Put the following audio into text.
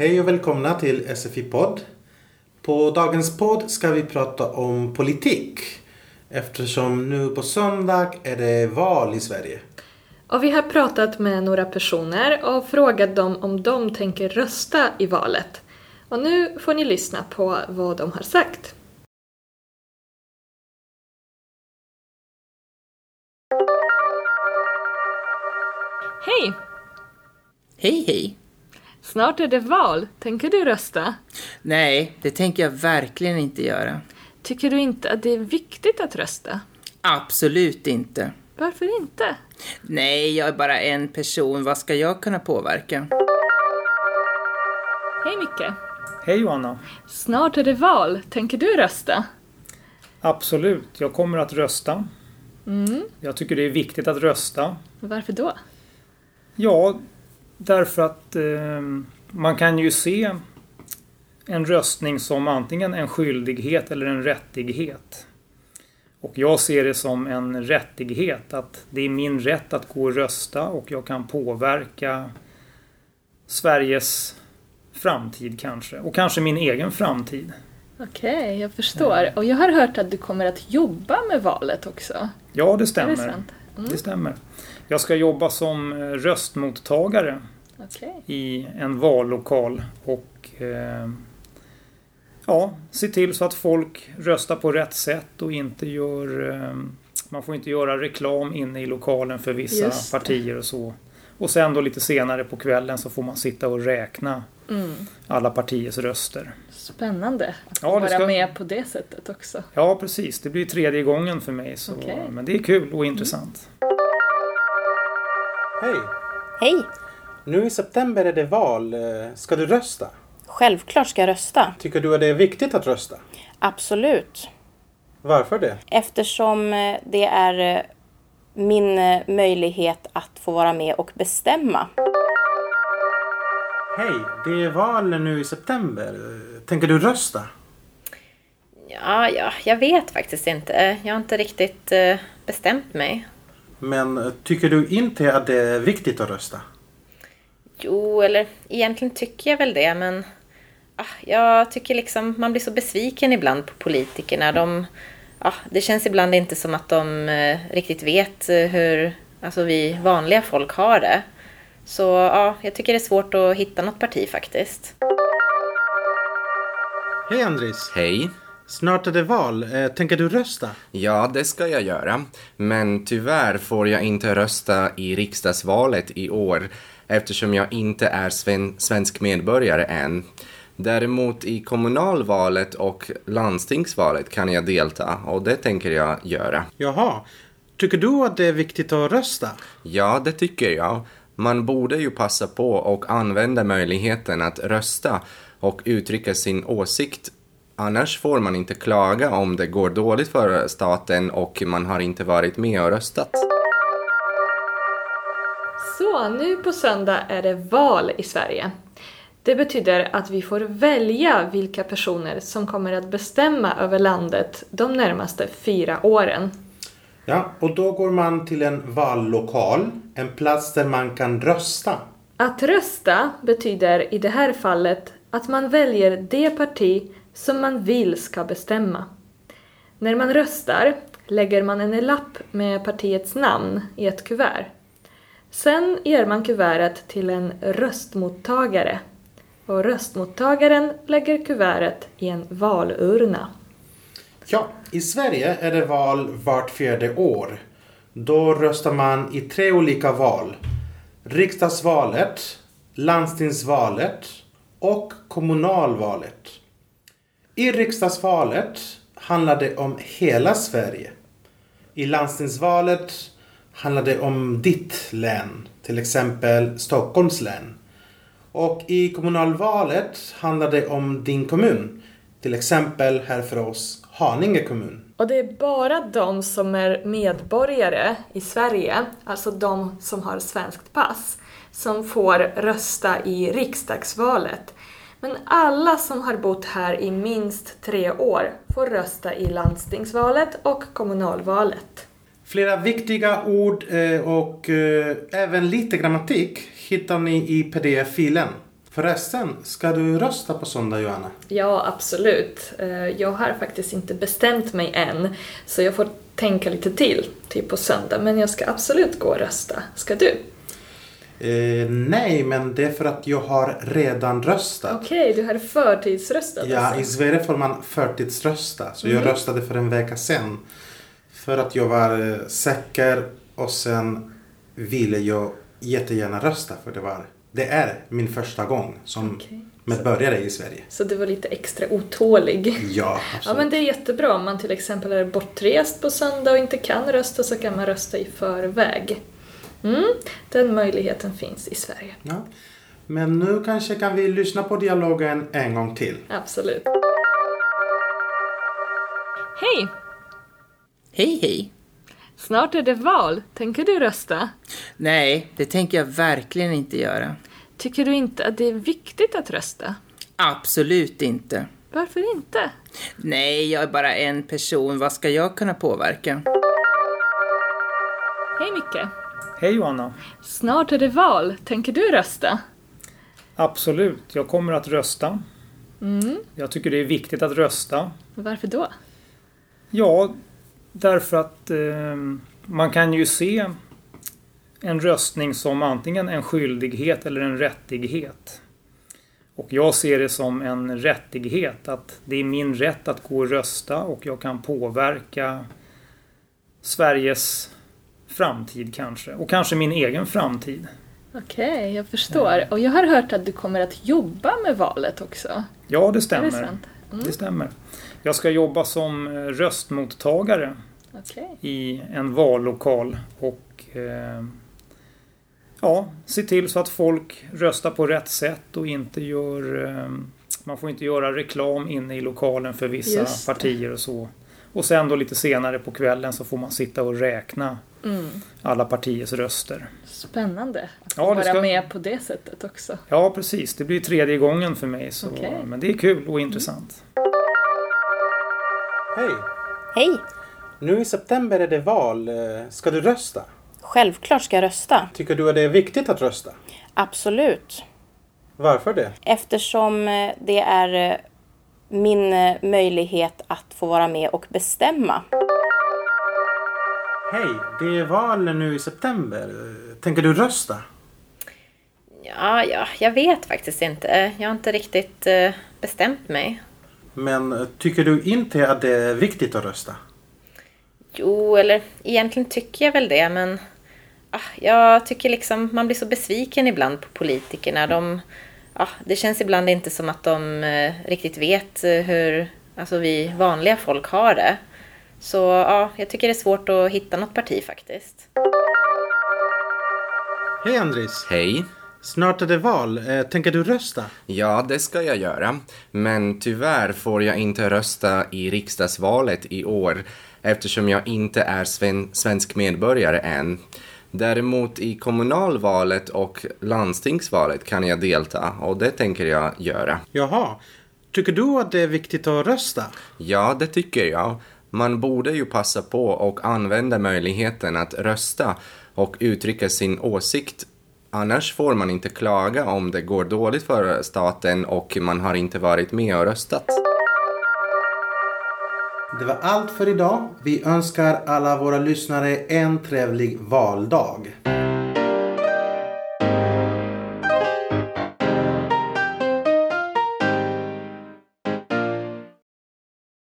Hej och välkomna till SFI-podd. På dagens podd ska vi prata om politik. Eftersom nu på söndag är det val i Sverige. Och vi har pratat med några personer och frågat dem om de tänker rösta i valet. Och nu får ni lyssna på vad de har sagt. Hej! Hej hej! Snart är det val. Tänker du rösta? Nej, det tänker jag verkligen inte göra. Tycker du inte att det är viktigt att rösta? Absolut inte. Varför inte? Nej, jag är bara en person. Vad ska jag kunna påverka? Hej Micke! Hej Johanna! Snart är det val. Tänker du rösta? Absolut, jag kommer att rösta. Jag tycker det är viktigt att rösta. Varför då? Ja, därför att eh, man kan ju se en röstning som antingen en skyldighet eller en rättighet. Och jag ser det som en rättighet att det är min rätt att gå och rösta och jag kan påverka Sveriges framtid kanske. Och kanske min egen framtid. Okej, jag förstår. Och jag har hört att du kommer att jobba med valet också. Ja, det stämmer. det sant? Det stämmer. Jag ska jobba som eh, röstmottagare Okej. i en vallokal och eh, ja, se till så att folk röstar på rätt sätt och inte gör eh, man får inte göra reklam inne i lokalen för vissa partier och så. Och sen då lite senare på kvällen så får man sitta och räkna Mm. alla partiers röster. Spännande att Ja, vara ska- med på det sättet också. Ja, precis. Det blir tredje gången för mig. Så, Okej. Men det är kul och intressant. Hej! Hej! Nu i september är det val. Ska du rösta? Självklart ska jag rösta. Tycker du att det är viktigt att rösta? Absolut. Varför det? Eftersom eh, det är eh, min eh, möjlighet att få vara med och bestämma. Hej, det är val nu i september. Tänker du rösta? Ja, ja, jag vet faktiskt inte. Jag har inte riktigt eh, bestämt mig. Men eh, tycker du inte att det är viktigt att rösta? Jo, eller egentligen tycker jag väl det, men ah, jag tycker liksom man blir så besviken ibland på politikerna. De, ah, det känns ibland inte som att de eh, riktigt vet eh, hur alltså, vi vanliga folk har det. Så ja, jag tycker det är svårt att hitta något parti faktiskt. Hej Andris! Hej. Snart är det val. Eh, Tänker du rösta? Ja, det ska jag göra. Men tyvärr får jag inte rösta i riksdagsvalet i år eftersom jag inte är sven- svensk medborgare än. Däremot i kommunalvalet och landstingsvalet kan jag delta och det tänker jag göra. Jaha. Tycker du att det är viktigt att rösta? Ja, det tycker jag. Man borde ju passa på och använda möjligheten att rösta och uttrycka sin åsikt. Annars får man inte klaga om det går dåligt för staten och man har inte varit med och röstat. Så, nu på söndag är det val i Sverige. Det betyder att vi får välja vilka personer som kommer att bestämma över landet de närmaste fyra åren. Ja, och då går man till en vallokal. En plats där man kan rösta. Att rösta betyder i det här fallet att man väljer det parti som man vill ska bestämma. När man röstar lägger man en lapp med partiets namn i ett kuvert. Sen ger man kuvertet till en röstmottagare och röstmottagaren lägger kuvertet i en valurna. Ja, i Sverige är det val vart fjärde år. Då röstar man i tre olika val. Riksdagsvalet, landstingsvalet och kommunalvalet. I riksdagsvalet handlar det om hela Sverige. I landstingsvalet handlar det om ditt län, till exempel Stockholms län. Och i kommunalvalet handlar det om din kommun. Till exempel här för oss, Haninge kommun. Och det är bara de som är medborgare i Sverige, alltså de som har svenskt pass, som får rösta i riksdagsvalet. Men alla som har bott här i minst tre år får rösta i landstingsvalet och kommunalvalet. Flera viktiga ord eh, och eh, även lite grammatik hittar ni i pdf-filen. Förresten, ska du rösta på söndag Johanna? Ja, absolut. Eh, Jag har faktiskt inte bestämt mig än, så jag får tänka lite till, typ på söndag. Men jag ska absolut gå och rösta. Ska du? Eh, nej, men det är för att jag har redan röstat. Okej, du har förtidsröstat Ja, i alltså? Sverige får man förtidsrösta. Så jag röstade för en vecka sedan. För att jag var eh, säker och sen ville jag jättegärna rösta. För det var, det är min första gång som Okej. medborgare i Sverige. Så du var lite extra otålig? Ja, Ja, absolut. men det är jättebra. Om man till exempel är bortrest på söndag och inte kan rösta så kan man rösta i förväg. Mm, den möjligheten finns i Sverige. Ja. Men nu kanske kan vi lyssna på dialogen en gång till. Absolut. Hej! Hej, hej. Snart är det val. Tänker du rösta? Nej, det tänker jag verkligen inte göra. Tycker du inte att det är viktigt att rösta? Absolut inte. Varför inte? Nej, jag är bara en person. Vad ska jag kunna påverka? Hej Micke! Hej Johanna! Snart är det val. Tänker du rösta? Absolut, jag kommer att rösta. Jag tycker det är viktigt att rösta. Varför då? Ja, därför att eh, man kan ju se en röstning som antingen en skyldighet eller en rättighet. Och jag ser det som en rättighet, att det är min rätt att gå och rösta och jag kan påverka Sveriges framtid kanske. Och kanske min egen framtid. Okej, jag förstår. Och jag har hört att du kommer att jobba med valet också. Ja, det Är det stämmer. sant? Mm. Det stämmer. Jag ska jobba som eh, röstmottagare Okej. i en vallokal och eh, ja, se till så att folk röstar på rätt sätt och inte gör eh, man får inte göra reklam inne i lokalen för vissa partier och så. Och sen då lite senare på kvällen så får man sitta och räkna Mm. alla partiers röster. Spännande att Ja, vara ska- med på det sättet också. Ja, precis. Det blir tredje gången för mig. Så. Mm. Men det är kul och intressant. Hej! Hej! Nu i september är det val. Ska du rösta? Självklart ska jag rösta. Tycker du att det är viktigt att rösta? Absolut. Varför det? Eftersom eh, det är eh, min eh, möjlighet att få vara med och bestämma. Hej, det är val nu i september. Tänker du rösta? Ja, ja, jag vet faktiskt inte. Jag har inte riktigt eh, bestämt mig. Men eh, tycker du inte att det är viktigt att rösta? Jo, eller egentligen tycker jag väl det, men ah, jag tycker liksom man blir så besviken ibland på politikerna. De, ah, det känns ibland inte som att de eh, riktigt vet eh, hur alltså, vi vanliga folk har det. Så ja, jag tycker det är svårt att hitta något parti faktiskt. Hej Andris! Hej. Snart är det val. Eh, Tänker du rösta? Ja, det ska jag göra. Men tyvärr får jag inte rösta i riksdagsvalet i år eftersom jag inte är sven- svensk medborgare än. Däremot i kommunalvalet och landstingsvalet kan jag delta och det tänker jag göra. Jaha. Tycker du att det är viktigt att rösta? Ja, det tycker jag. Man borde ju passa på och använda möjligheten att rösta och uttrycka sin åsikt. Annars får man inte klaga om det går dåligt för staten och man har inte varit med och röstat. Det var allt för idag. Vi önskar alla våra lyssnare en trevlig valdag.